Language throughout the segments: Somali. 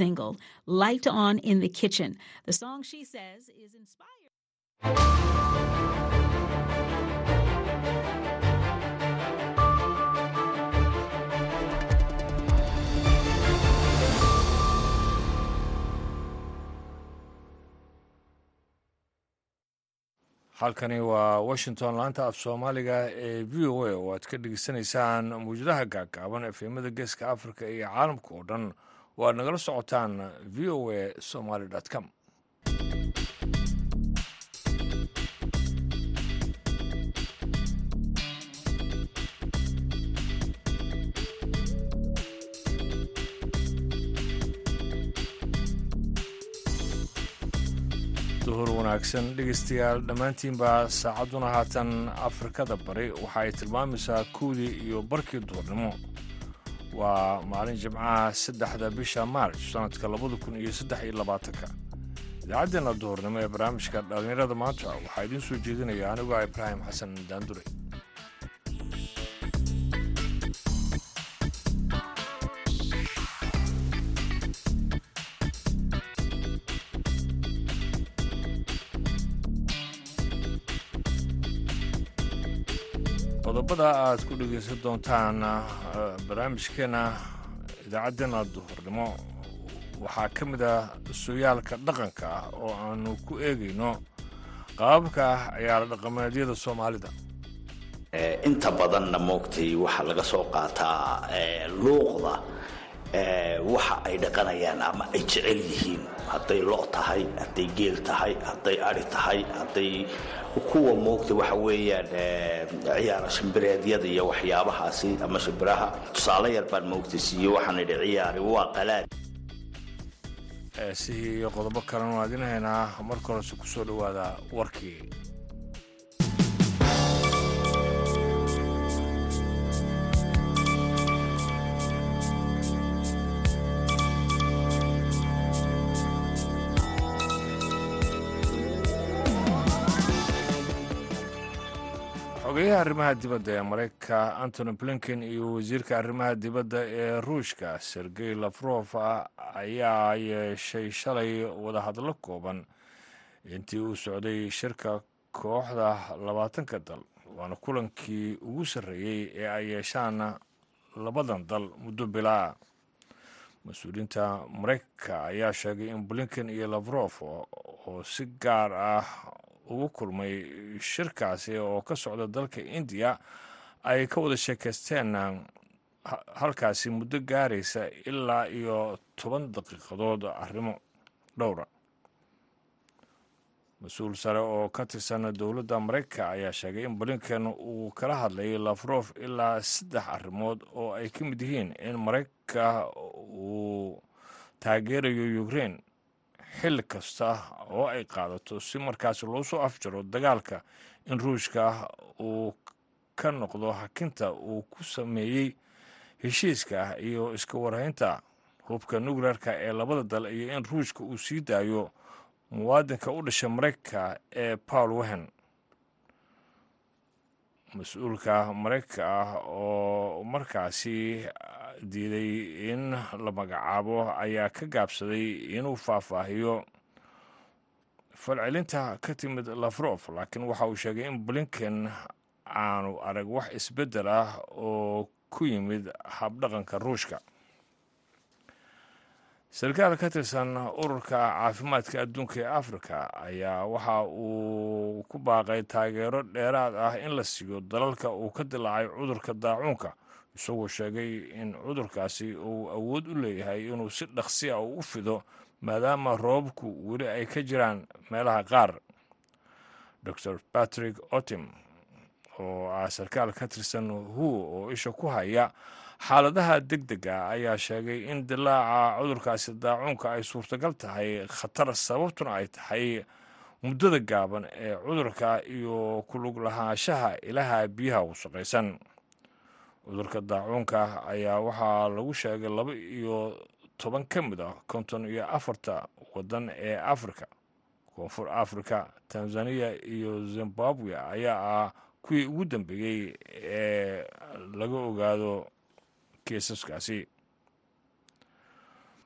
single, Light On in the Kitchen. The song she says is inspired. halkani waa washington laanta af soomaaliga ee v o a oo aad ka dhegeysanaysaan mawjadaha gaagaaban efemada geeska africa iyo caalamka oo dhan oo aad nagala socotaan v o a somaly com. Duhur wanaagsan dhegeystayaal dhammaantiinbaa saacadduna haatan afrikada bari waxa ay tilmaamaysaa kowdii iyo barkii duhurnimo waa maalin jimcaha saddexda bisha maarj sannadka labada kun iyo saddex iyo labaatanka. Idaacaddeenna duhurnimo ee barnaamijka dhallinyarada maanta waxaa idiin soo jeedinaya anigoo ibraahim xasan daandure qodobada aad ku dhegeysan doontaan barnaamijkeena idaacaddeenna duhurnimo waxaa ka mid ah sooyaalka dhaqanka ah oo aanu ku eegayno. Qaababka ciyaaro dhaqameedyada soomaalida. Inta badanna moogtay waxaa laga soo qaataa luuqda waxa ay dhaqanayaan ama ay jecel yihiin. Hadday lo' tahay hadday geel tahay hadday ari tahay hadday kuwa moogta waxa weeyaan ciyaara shimbireedyada iyo waxyaabahaasi ama shimbiraha. Tusaale yar baan moogta siiye waxaan idhi ciyaari waa qalaad. Eesihii iyo qodobo kalena waan idin haynaa marka horese ku soo dhowaada warkii xogeyaha arrimaha dibadda ee maraykanka antony blinken iyo wasiirka arrimaha dibadda ee ruushka sergey lafrof ayaa yeeshay shalay wadahadlo kooban. Intii uu socday shirka kooxda labaatanka dal waana kulankii ugu sarreeyey ee ay yeeshaan labadan dal muddo bilaa. Mas'uuliyiinta maraykanka ayaa sheegay in blinken iyo lafrof oo si gaar ah ugu kulmay shirkaasi oo ka socda dalka indiya ay ka wada sheekaysteen halkaasi muddo gaaraysa ilaa iyo toban daqiiqadood arrimo dhowra mas'uul sare oo ka tirsan dowladda maraykanka ayaa sheegay in blinken uu kala hadlayay lafrof ilaa saddex arrimood oo ay ka mid yihiin in maraykanka uu taageerayo ukraine xilli kasta oo ay qaadato si markaas loo soo afjaro dagaalka. In ruushka uu ka noqdo hakinta uu ku sameeyey heshiiska iyo iska warhaynta. Hubka nukleerka ee labada dal iyo in ruushka uu sii daayo muwaadinka u dhashay maraykanka ee paul wehen mas'uulka maraykanka ah oo markaasi diiday in la magacaabo ayaa ka gaabsaday inuu faahfaahiyo. Falcelinta ka timid lafrof laakiin waxa uu sheegay in blinken aanu arag wax isbeddel ah oo ku yimid habdhaqanka ruushka. Sarkaal ka tirsan ururka caafimaadka adduunka ee afrika ayaa waxa uu ku baaqay taageero dheeraad ah in la siiyo dalalka uu ka dilaacay cudurka daacuunka isagoo sheegay in cudurkaasi uu awood u leeyahay inuu si dhaqsi a u fido maadaama roobabku weli ay ka jiraan meelaha qaar. Dor patrick otim oo ah sarkaal ka tirsan hu oo isha ku haya xaaladaha deg dega ayaa sheegay in dilaaca cudurkaasi daacuunka ay suurtagal tahay khatar sababtuna ay tahay muddada gaaban ee cudurka iyo kulug lahaanshaha ilaha biyaha wasaqaysan cudurka daacuunka ayaa waxaa lagu sheegay laba iyo toban ka mid ah konton iyo afarta waddan ee afrika. Koonfur afrika tanzaniya iyo zimbabwe ayaa ah kuwii ugu dambeeyey ee laga ogaado kiisaskaasi.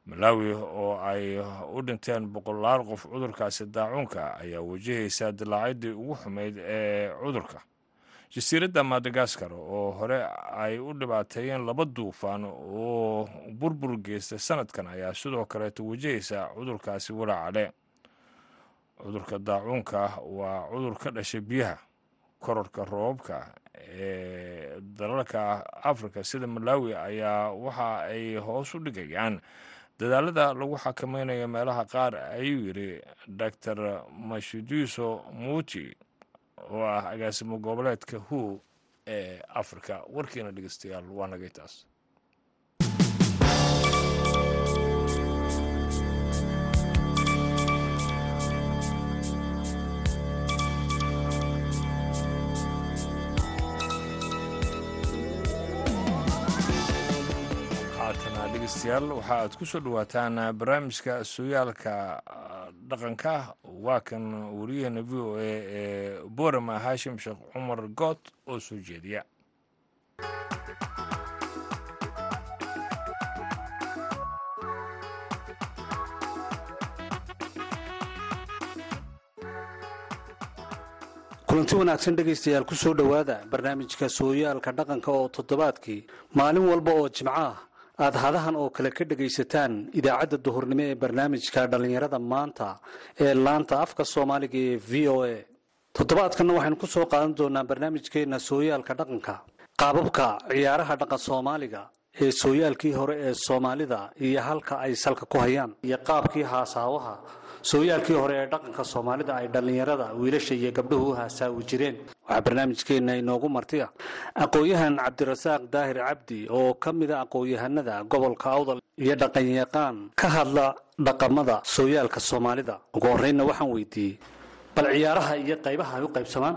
Malawi oo ay u dhinteen boqolaal qof cudurkaasi daacuunka ayaa wajahaysa dilaacidii ugu xumeyd ee cudurka jasiiradda madagaskar oo hore ay u dhibaateeyeen laba duufaan oo burbur geystay sanadkan ayaa sidoo kaleeto wajahaysa cudurkaasi walaacadhe cudurka daacuunka waa cudur ka dhashay biyaha kororka roobabka ee dalalka afrika sida malawi ayaa waxa ay hoos u dhigayaan. Dadaalada lagu xakamaynayo meelaha qaar ayuu yidhi doctor mashidiso muuti oo ah agaasimo goboleedka hu ee afrika. Warkiina dhegeystayaal waa nagay taas dhegeystayaal waxa aad ku soo dhawaataan barnaamijka sooyaalka dhaqanka. Waa kan wariyaheena v o a ee borama haashim sheekh cumar good oo soo jeediya. Kulanti wanaagsan dhegaystayaal ku soo barnaamijka sooyaalka dhaqanka oo toddobaadkii maalin walba oo jimco ah aad hadahan oo kale ka dhegaysataan idaacadda duhurnimo ee barnaamijka dhallinyarada maanta ee laanta afka soomaaliga ee v o a. Toddobaadkanna waxaynu ku soo qaadan doonaa barnaamijkeenna sooyaalka dhaqanka. Qaababka ciyaaraha dhaqan soomaaliga ee sooyaalkii hore ee soomaalida iyo halka ay salka ku hayaan iyo qaabkii haasaawaha sooyaalkii hore ee dhaqanka soomaalida ay dhallinyarada wiilasha iyo gabdhuhu u haasaawi jireen. Waxaa barnaamijkeenna inoogu martiya aqoon-yahan cabdirasaaq daahir cabdi oo ka mida aqoon-yahanada gobolka awdal iyo dhaqanyaqaan ka hadla dhaqamada sooyaalka soomaalida. Ugu horreynna waxaan weydiiyey bal ciyaaraha iyo qaybaha ay u qaybsamaan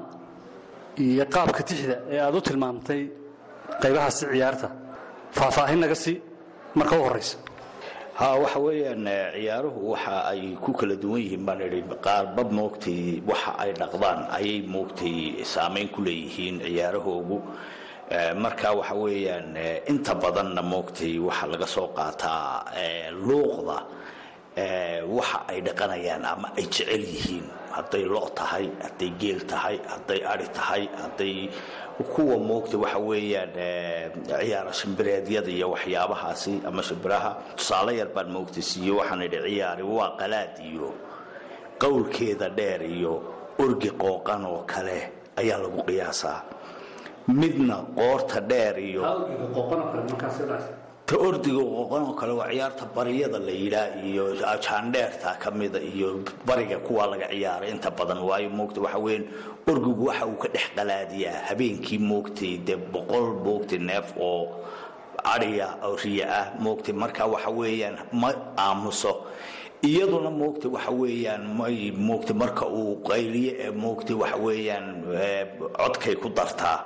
iyo qaabka tixda ee aad u tilmaamtay qaybahaasi ciyaarta. Faahfaahin naga sii marka u horraysa ha waxa weeyaan ciyaaruhu waxa ay ku kala duwan yihiin baan idhi qaarba moogtay waxa ay dhaqdaan ayay moogtay saamayn ku leeyihiin ciyaarahoogu. Marka waxa weeyaan inta badanna moogtay waxa laga soo qaataa luuqda waxa ay dhaqanayaan ama ay jecel yihiin. Hadday lo tahay hadday geel tahay hadday ari tahay hadday kuwa moogta waxa weeyaan ciyaara shimbireedyada iyo waxyaabahaasi ama shimbiraha. Tusaale yar baan moogta siiyo waxaan idhi ciyaari waa qalaad iyo qowlkeeda dheer iyo orgi qooqan oo kale ayaa lagu qiyaasaa. Midna qoorta dheer iyo ta ordiga qooqan oo kale waa ciyaarta bariyada la yidhaa iyo jaandheerta ka mida iyo bariga kuwa laga ciyaaray inta badan. Waayo moogta waxa weyan orgigu waxa uu ka dhex qalaadiyaa habeenkii moogtay dee boqol moogtay neef oo adhiya oo riya ah. Moogtay marka waxa weeyaan ma aamuso. Iyaduna moogta waxa weeyaan may moogta marka uu qayliyo ee moogta waxa weeyaan codkay ku dartaa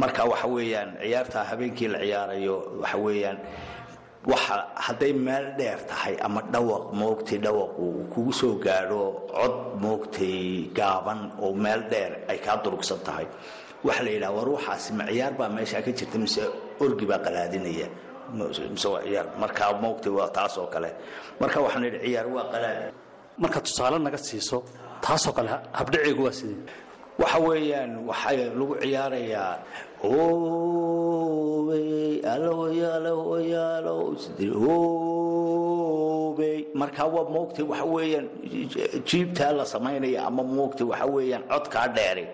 marka waxa weeyaan ciyaartaa habeenkii la ciyaarayo waxa weeyaan waxa hadday meel dheer tahay ama dhawaq moogtay dhawaq uu kugu soo gaadho cod moogtay gaaban oo meel dheer ay kaa durugsan tahay. Waxa la yidhaha war waxaasi ma ciyaar baa meeshaa ka jirta mise orgi baa qalaadinaya? Mise waa ciyaar markaa moogtay waa taas oo kale. Marka waxaan idhi ciyaar waa qalaad. Marka tusaale naga siiso taasoo kale habdhaceegu waa sidee waxa weeyaan waxaa lagu ciyaarayaa oobey markaa waa moogtay waxa weeyaan jiibtaa la samaynaya ama moogtay waxa weeyaan codkaa dheeri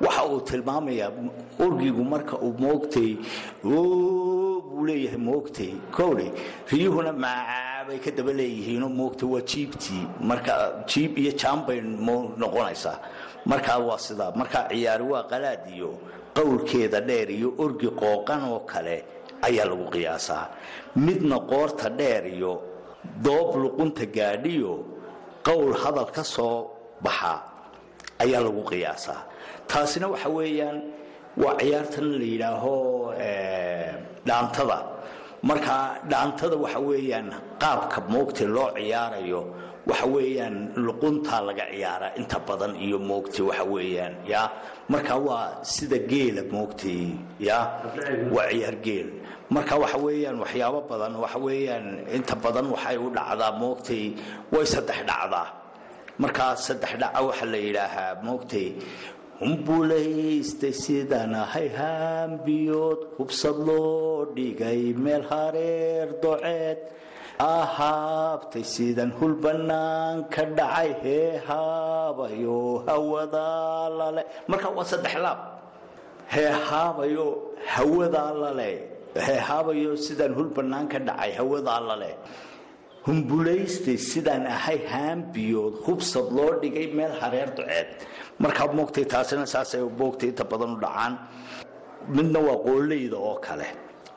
waxa uu tilmaamayaa orgigu marka uu moogtay buu leeyahay moogtay kowle riyuhuna macaabay ka daba leeyihiinoo moogtay waa jiibtii. Marka jiib iyo jaambay noqonaysaa markaa waa sidaa markaa ciyaari waa qalaad iyo qowlkeeda dheer iyo orgi qooqan oo kale ayaa lagu qiyaasaa. Midna qoorta dheer iyo doob luqunta gaadhiyo qowl hadal ka soo baxa ayaa lagu qiyaasaa. Taasina waxa weeyaan waa ciyaartan la yidhaaho dhaantada. Marka dhaantada waxa weeyaan qaabka moogtay loo ciyaarayo waxa weeyaan luquntaa laga ciyaaraa inta badan iyo moogtay waxa weeyaan ya? Marka waa sida geela moogtay ya? Waa ciyaar geel. Marka waxa weeyaan waxyaabo badan waxa weeyaan inta badan waxay u dhacdaa moogtay way saddex dhacdaa. Markaa saddex dhaca waxaa la yidhaahaa moogtay humbulaysta sidaan ahay haambiyood hubsad loo dhigay meel hareer doceed ahaabtay sidan hul bannaan ka dhacay hee haabayo marka waa saddex laab. Hee haabayo hawadaa sidaan hul bannaan ka dhacay hawadaa lale humbulaystay sidaan ahay haambiyood hubsad loo dhigay meel hareer duceed markaa moogtay taasina saasay moogtay inta badan u dhacaan. Midna waa qooleyda oo kale.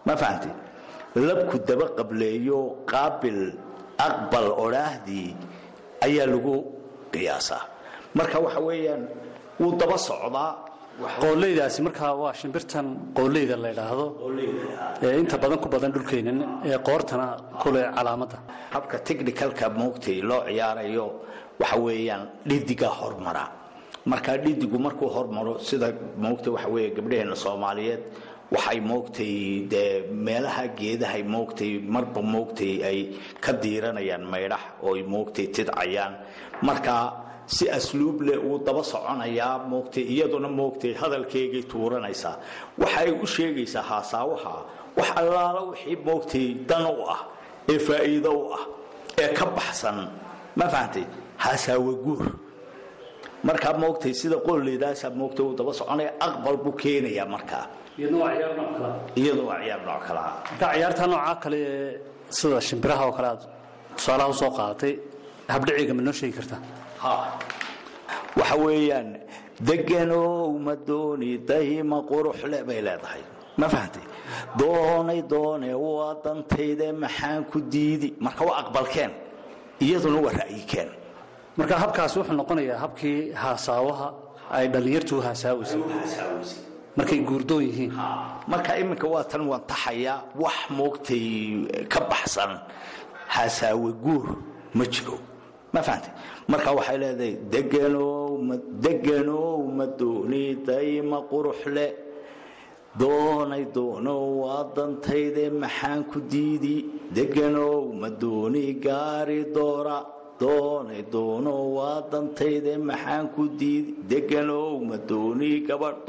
Ma fahamtay labku daba qableeyo qaabil aqbal odhaahdii ayaa lagu qiyaasaa. Marka waxa weeyaan wuu daba socdaa. Qooleydaasi markaa waa shimbirtan qooleyda la idhaahdo ee inta badan ku badan dhulkeennan ee qoortana kule calaamadda habka technicalka moogtay loo ciyaarayo waxa weeyaan dhidigaa hormara. Markaa dhidigu markuu hormaro sida moogtay waxa weeye gabdhaheenna soomaaliyeed waxay moogtay dee meelaha geedahay moogtay marba moogtay ay ka diiranayaan maydhax ooy moogtay tidcayaan. Markaa si asluub leh wuu daba soconayaa moogtay iyaduna moogtay hadalkeegay tuuranaysaa waxay u sheegaysaa haasaawaha wax allaala wixii moogtay dan u ah ee faa'iido u ah ee ka baxsan. Ma fahantay haasaawe guur. Markaa moogtay sida qoolleedaasa moogtay wuu daba soconaya aqbal buu keenayaa markaa iyadna waa ciyaar nooc kale. Ah marka ciyaarta noocaa kale ee sida shimbiraha oo kale aad tusaalaha u soo qaadatay habdhiciga ma noo sheegi kartaa? Waxa weeyaan deganow ma dooni dahima quruxle bay leedahay. Ma fahamtay doonay doone waa dantayde maxaan ku diidi? Marka waa aqbalkeen iyaduna waa ra'yikeen. Marka habkaasi wuxuu noqonayaa habkii haasaawaha ay dhallinyartu u haasaawaysa markay guurdoon yihiin. Marka iminka waa tan waan taxayaa wax moogtay ka baxsan. Haasaawe guur ma jiro. Ma fahamtay marka waxay leedahay deganow ma dooni dayma quruxle. Doonay doono waa dantayde maxaan ku diidi. Deganow ma dooni gaari doora doonay doono waa dantayde maxaan ku diidi deganow ma dooni gabadh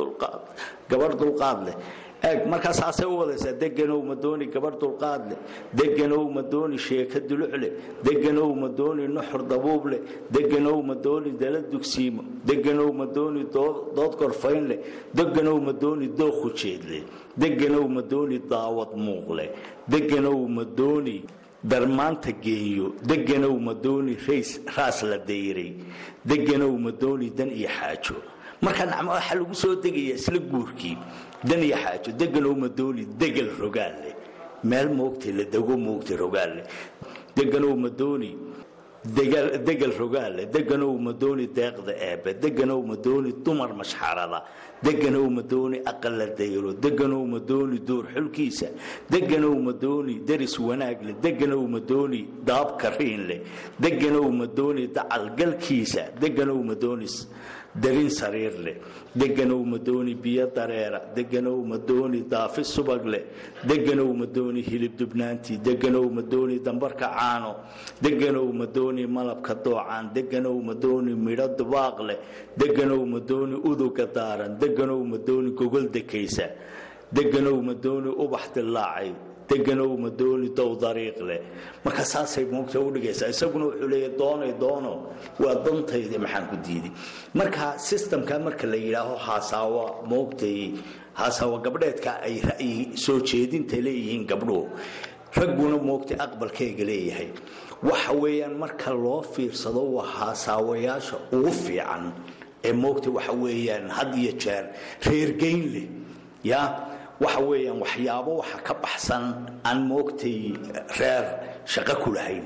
dulqaad leh. Eeg markaa u wadaysaa deganow ma dooni gabadh dulqaad leh. Deganow ma dooni sheeka dulucleh deganow ma dooni nuxur dabuub leh. Deganow ma dooni dala dugsiimo. Deganow ma dooni dood gorfayn leh. Deganow ma dooni dooku jeedleh deganow ma dooni daawad muuq leh. Deganow ma dooni darmaanta geeyo deganow ma dooni raas la dayray. Deganow ma dooni dan iyo xaajo. Markaa nacmo waxaa lagu soo degaya isla guurkii. Dan iyo xaajo deganow ma dooni degel rogaal leh meel moogtay la dego moogtay rogaal leh deganow ma degel rogaale deganow ma dooni deeqda eebe deganow ma dooni dumar mashxarada deganow ma dooni aqal la dayro deganow ma dooni duur xulkiisa deganow ma dooni deris wanaag leh deganow ma dooni daab kariin leh deganow ma dooni dacal galkiisa deganow ma darin sariir leh deganow ma dooni biyo dareera. Deganow ma dooni daafi subag leh deganow ma dooni hilib dubnaantii deganow ma dooni dambarka caano. Deganow ma dooni malabka doocaan. Deganow ma dooni midho dubaaq leh deganow ma dooni uduga daaran. Deganow ma dooni gogol dekaysa deganow ma dooni ubax dilaacay deganow ma dooni dow dariiq leh. Marka saasay moogta u dhigaysaa isaguna wuxuu leeya doonay doono. Waa dantayda maxaan ku diiday marka sistamka marka la yidhaaho haasaawa moogtay haasaawa gabdheedka ay ra'yi soo jeedinta leeyihiin gabdhuhu. Ragguna moogtay aqbalkeega leeyahay. Waxa weeyaan marka loo fiirsado waa haasaawayaasha ugu fiican ee moogta waxa weeyaan had iyo jeer reergeyn leh ya waxa weeyaan waxyaabo waxa ka baxsan aan moogtay reer shaqo ku lahayn.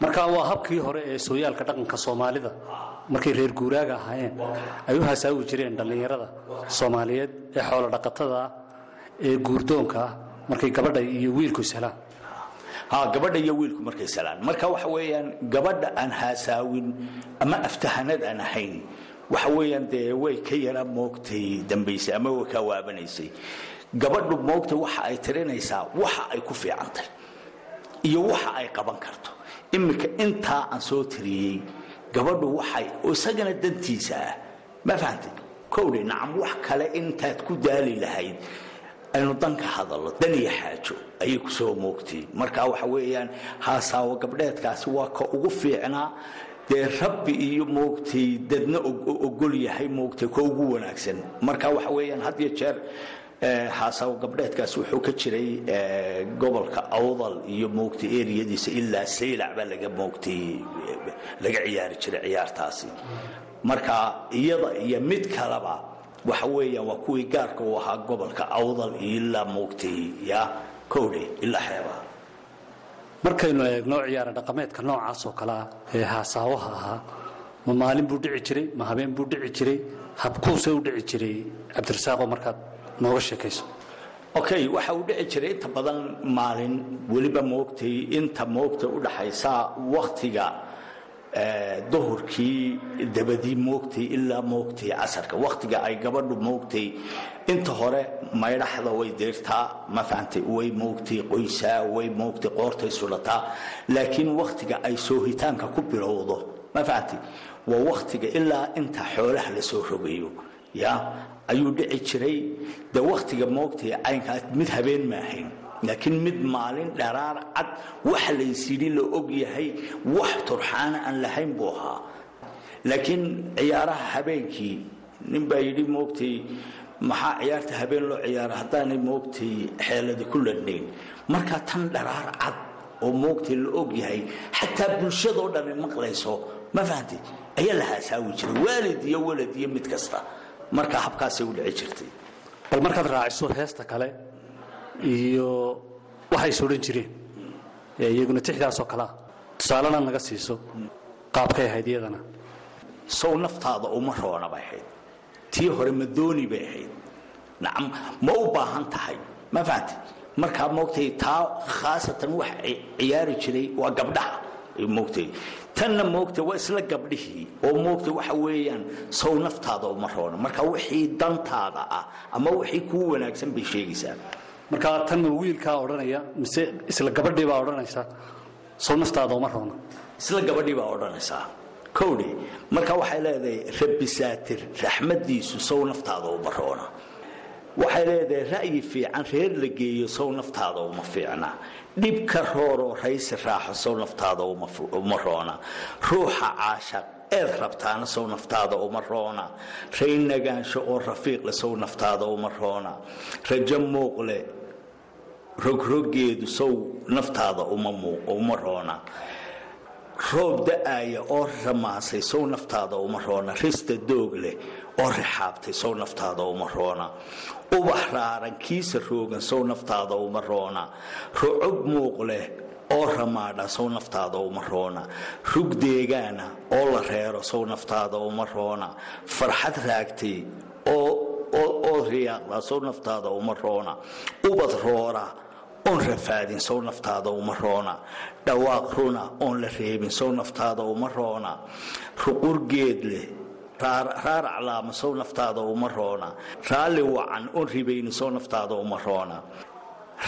Marka waa habkii hore ee sooyaalka dhaqanka soomaalida markay reer guuraaga ahaayeen ay u hasaawi jireen dhallinyarada soomaaliyeed ee xoolo dhaqatada ah ee guurdoonka ah markay gabadha iyo wiilku ishelaan ha gabadha iyo wiilku markay salaan marka waxa weeyaan gabadha aan haasaawin ama aftahanad aan ahayn waxa weeyaan dee way ka yara moogtay dambaysay ama way ka waabanaysay gabadhu moogtay waxa ay tirinaysaa waxa ay ku fiicantay iyo waxa ay qaban karto. Iminka intaa aan soo tiriyey gabadhu waxay isagana dantiisa ah ma fahamtay kowdhe nacam wax kale intaad ku daali lahayd aynu dan ka hadallo dan iyo xaajo ayay ku soo marka waxa weeyaan haasaawo gabdheedkaasi waa ka ugu fiicnaa dee rabbi iyo moogtay dadna ogol yahay moogtay ka ugu wanaagsan. Marka waxa weeyaan had iyo jeer haasaawo gabdheedkaas wuxuu ka jiray gobolka awdal iyo moogtay eriyadiisa ilaa saylac baa laga moogtay laga ciyaari jiray ciyaartaasi. Marka iyada iyo mid kaleba waxa weeyaan waa kuwii gaarka u ahaa gobolka awdal iyo ilaa moogtay ya kowdhe ilaa xeebaha. Markaynu eegno ciyaara dhaqameedka noocaas oo kale ah ee haasaawaha ahaa ma maalin buu dhici jiray ma habeen buu dhici jiray habkuuse u dhici jiray cabdirasaaqoo markaad nooga sheekayso. Okay waxa uu dhici jiray inta badan maalin weliba moogtay inta moogta u dhaxaysa waktiga duhurkii dabadii moogtay ilaa moogtay casarka. Waktiga ay gabadhu moogtay inta hore maydhaxda way deyrtaa ma fahantay way moogtay qoysaa way moogtay qoortay sudhataa laakiin waktiga ay soohitaanka ku bilowdo ma fahantay waa waktiga ilaa inta xoolaha la soo rogayo ya ayuu dhici jiray. De waktiga moogtay caynkaas mid habeen ma ahayn. Laakiin mid maalin dharaar cad waxa laysyidhi la og yahay wax turxaana aan lahayn buu ahaa. Laakiin ciyaaraha habeenkii nin baa yidhi moogtay maxaa ciyaarta habeen loo ciyaara haddaanay moogtay xeeladi ku ladhnayn marka tan dharaar cad oo moogtay la og yahay xataa bulshadoo dhan ay maqlayso ma fahamtay ayaa la haasaawi jiray. Waalid iyo walad iyo mid kasta marka habkaasay u dhici jirtay. Bal markaad raaciso heesta kale iyo waxay is odhan jireen ee iyaguna tixdaasoo kalea tusaalena naga siiso qaabkay ahayd iyadana. Sow naftaada uma roona bay ahayd. Tii hore madooni bay ahayd. Nacam ma u baahan tahay. Ma fahamtay markaa moogtay taa khaasatan wax ciyaari jiray waa gabdhaha moogtay tanna moogtay waa isla gabdhihii oo moogtay waxa weeyaan sow naftaada uma roona marka wixii dantaada ah ama wixii kuu wanaagsan bay sheegaysaa. Markaa tanna wiilkaa odhanaya mise isla gabadhii baa odhanaysa sow naftaada uma roona isla gabadhii baa odhanaysaa kowdhe marka waxay leedahay rabbi saatir raxmadiisu sow naftaada uma roona waxay leedahay ra'yi fiican reer la geeyo sow naftaada uma fiicna dhib ka rooroo raysi raaxo sow naftaada uma roona. Ruuxa caashaq eed rabtaana sow naftaada uma roona. Raynagaansho oo rafiiqle sow naftaada uma roona. Rajo muuqle rogroggeedu sow naftaada uma roona roob da'aaya oo ramaasay sow naftaada uma roona. Rista doog leh oo rixaabtay sow naftaada uma roona. Ubax raaran kiisa roogan sow naftaada uma roona. Rucub muuq leh oo ramaadha sow naftaada uma roona. Rug deegaana oo la reero sow naftaada uma roona. Farxad raagtay oo riyaaqda sow naftaada uma roona. Ubad roora oon rafaadin sow naftaada uma roona. Dhawaaq runa oon la reebin sow naftaada uma roona. Ruqur geed leh raar aclaama sow naftaada uma roona. Raalli wacan oon ribayni sow naftaada uma roona.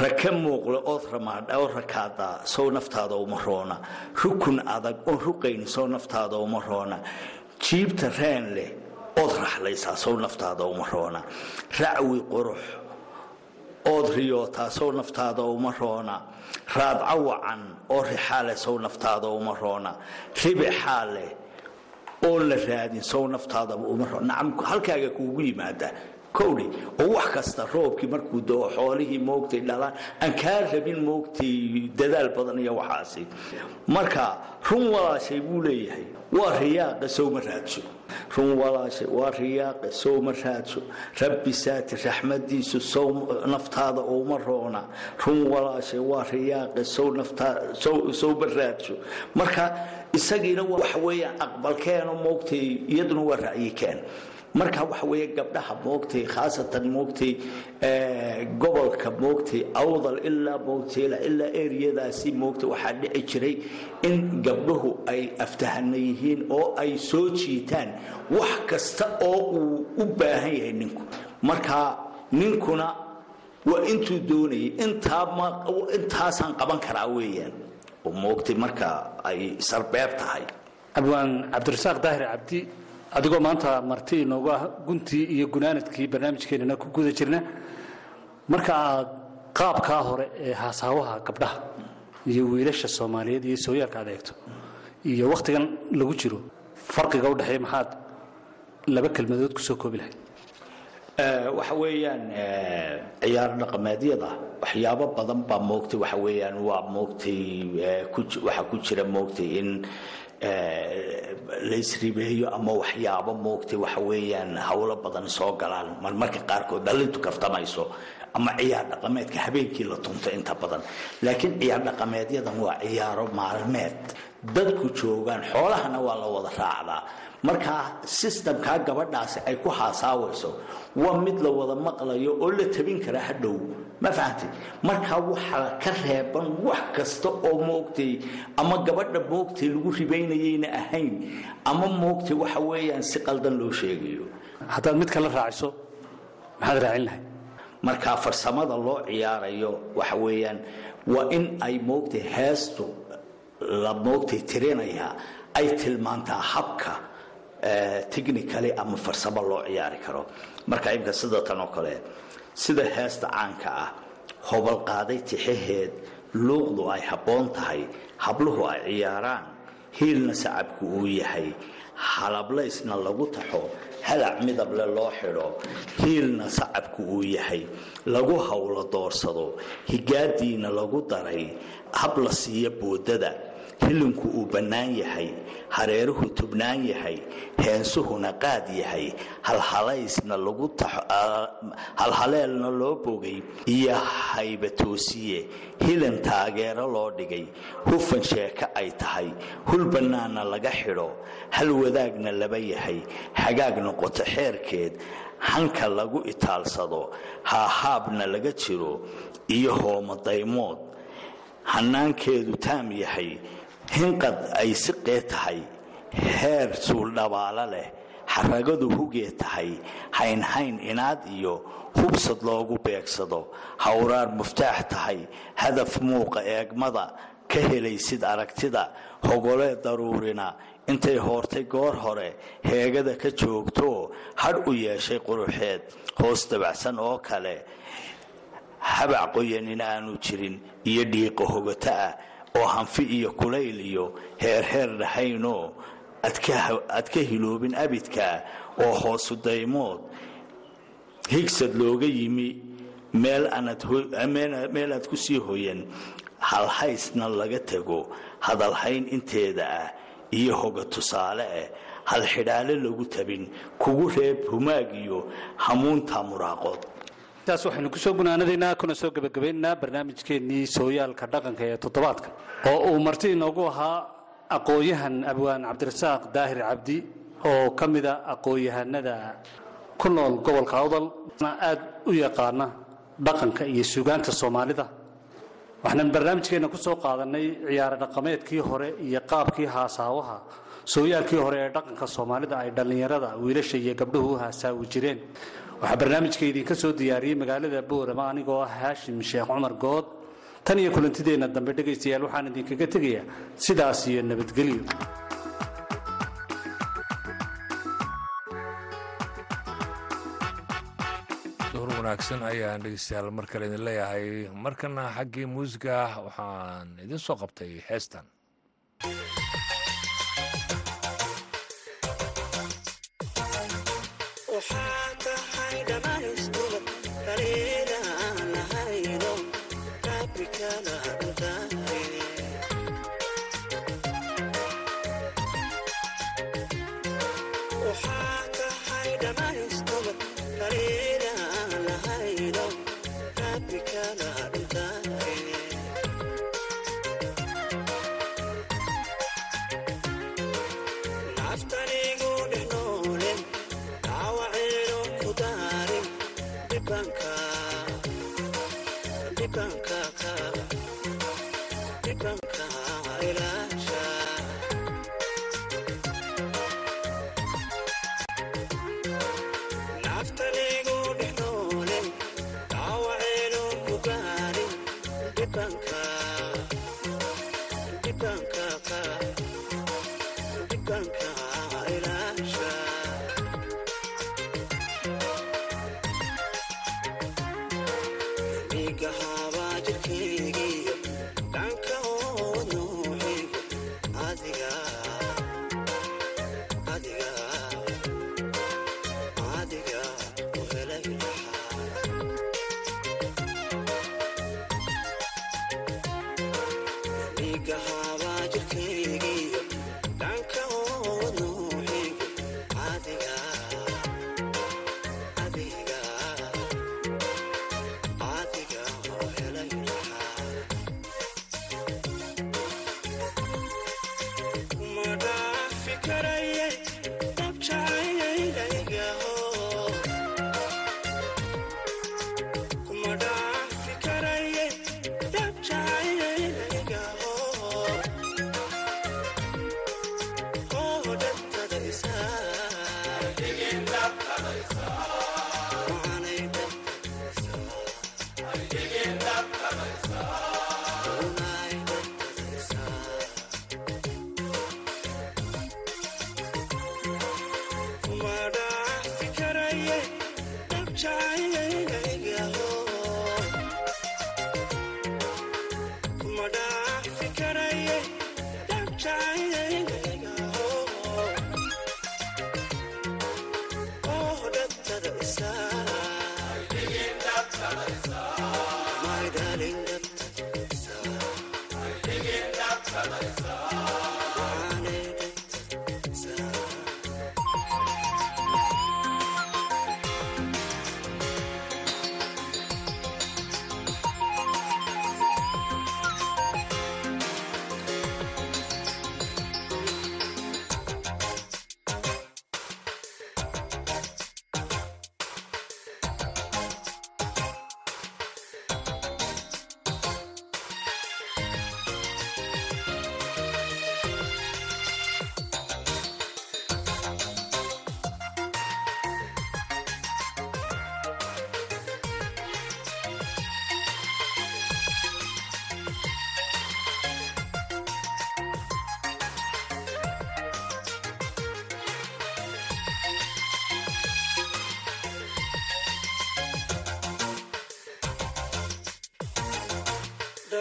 Raka muuqle ood ramaadha oo rakaada sow naftaada uma roona. Rukun adag oon ruqayni sow naftaada uma roona. Jiibta reen leh ood raxlaysaa sow naftaada uma roona. Racwi qurux ood riyootaa sow naftaada uma roona. Raadca wacan oo rixaale sow naftaada uma roona. Ribixaale oon la raadin sow naftaadaba uma roona. Nacam halkaaga kuugu yimaada. Kowdhe oo wax kasta roobkii markuu doo xoolihii moogtay dhalaan aan kaa rabin moogtay dadaal badan iyo waxaasi. Marka run walaashay buu leeyahay. Waa riyaaqa sowma raadso run walaashay waa riyaaqa sowma raadso. Rabbi saati raxmadiisu sow naftaada uma roona. Run walaashay waa naftaa sowma raadso. Marka isagiina waxa weeyaan aqbalkeeno moogtay iyaduna waa ra'yi keen marka waxa weeye gabdhaha moogtay khaasatan moogtay gobolka moogtay awdal ilaa moogtay ilaa eriyadaasi moogtay waxaa dhici jiray in gabdhuhu ay aftahana yihiin oo ay soo jiitaan wax kasta oo uu u baahan yahay ninku. Marka ninkuna waa intuu doonayay intaasaan qaban karaa weeyaan. Oo moogtay marka ay sarbeeb tahay. Abwaan cabdirasaaq daahir cabdi adigoo maanta marti inoogu ah guntii iyo gunaanadkii barnaamijkeenana ku guda jirna marka aad qaabkaa hore ee haasaawaha gabdhaha iyo wiilasha soomaaliyeed iyo sooyaalka aad eegto iyo wakhtigan lagu jiro farqiga udhexeeya maxaad laba kelmadood ku soo koobi lahayd? Waxa weeyaan ciyaar dhaqameedyada waxyaabo badan baa moogtay waxa weeyaan waa moogtay waxaa ku jira moogtay in laysribeeyo ama waxyaabo moogtay waxa weeyaan howlo badan soo galaan. Marmarka qaarkood dhalintu kaftamayso ama ciyaar dhaqameedka habeenkii la tunto inta badan. Laakiin ciyaar dhaqameedyadan waa ciyaaro maalmeed. Dadku joogaan xoolahana waa la wada raacdaa. Markaa sistamkaa gabadhaasi ay ku haasaawayso waa mid la wada maqlayo oo la tabin kara hadhow ma fahamtay markaa waxaa ka reeban wax kasta oo moogtay ama gabadha moogtay lagu ribaynayayna ahayn ama moogtay waxa weeyaan si qaldan loo sheegayo. Haddaad mid kala raaciso maxaad raacin lahayd? Markaa farsamada loo ciyaarayo waxa weeyaan waa in ay moogtay heestu la moogtay tirinayaa ay tilmaantaa habka technically ama farsamo loo ciyaari karo. Marka imka sida tan oo kale sida heesta caanka ah hobal qaaday tixaheed luuqdu ay habboon tahay habluhu ay ciyaaraan hiilna sacabku uu yahay. Halablaysna lagu taxo halac midable loo xidho hiilna sacabku uu yahay. Lagu howlo doorsado higaadiina lagu daray hab la siiyo boodada hilinku uu bannaan yahay hareeruhu tubnaan yahay heensuhuna qaad yahay halhalaysna lagu halhaleelna loo bogay iyo haybatoosiye hilan taageero loo dhigay hufan sheeko ay tahay hul bannaanna laga xidho hal wadaagna laba yahay hagaag noqoto xeerkeed hanka lagu itaalsado haahaabna laga jiro iyo hoomadaymood hanaankeedu taam yahay hinqad ay siqee tahay heer suuldhabaalo leh xaragadu hugee tahay haynhayn inaad iyo hubsad loogu beegsado. Hawraar muftaax tahay hadaf muuqa eegmada ka helaysid aragtida hogolee daruurina. Intay hoortay goor hore heegada ka joogtoo hadh u yeeshay quruxeed hoos dabacsan oo kale. Habac qoyanin aanu jirin iyo dhiiqa hogato ah oo hanfi iyo kulayl iyo heerheer dhahaynoo aad ka hiloobin abidkaa oo hoosu daymood. Higsad looga yimi meel aad ku sii hoyan halhaysna laga tago hadalhayn inteeda ah iyo hoga tusaale ah hal xidhaale lagu tabin kugu reeb humaag iyo hamuunta muraaqood taas waxaynu ku soo gunaanadaynaa kuna soo gebagabaynaynaa barnaamijkeennii sooyaalka dhaqanka ee toddobaadka oo uu marti inoogu ahaa aqoon-yahan abwaan cabdirasaaq daahir cabdi oo ka mida aqoon-yahanada ku nool gobolka awdal. Aad u yaqaana dhaqanka iyo suugaanta soomaalida. Waxaan barnaamijkeenna ku soo qaadanay ciyaaro dhaqameedkii hore iyo qaabkii haasaawaha sooyaalkii hore ee dhaqanka soomaalida ay dhallinyarada wiilasha iyo gabdhuhu u haasaawi jireen waxaa barnaamijka idinka soo diyaariyey magaalada boorama anigoo ah haashim sheekh cumar good. Tan iyo kulantideenna dambe dhegaystayaal waxaan idinkaga tegayaa sidaas iyo nabadgelyo. Wanaagsan ayaan dhegeystayaal mar kale idin leeyahay. Markana xaggii muusiga waxaan idin soo qabtay heestan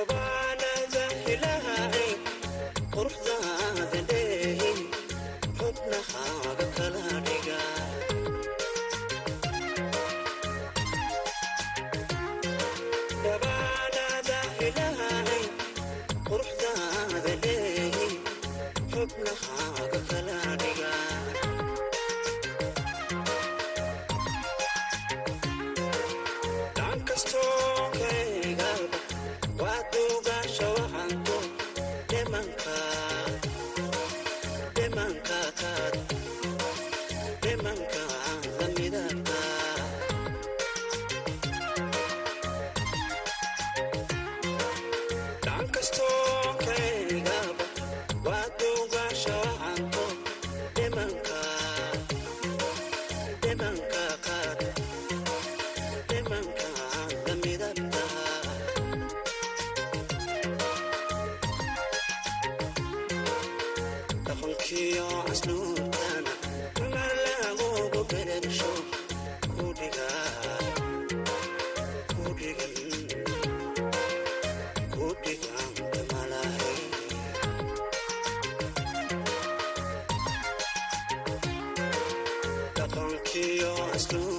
the school.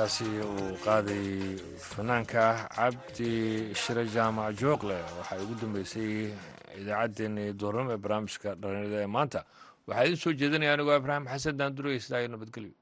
Heestaasi uu qaaday fanaanka cabdi shire jaamac joogle waxaa ugu dambeysay idaacaddeenii doornimo ee barnaamijka dhalinyarada ee maanta. Waxaa idiin soo jeedinaya anigoo ibraahim xasan iyo nabadgelyo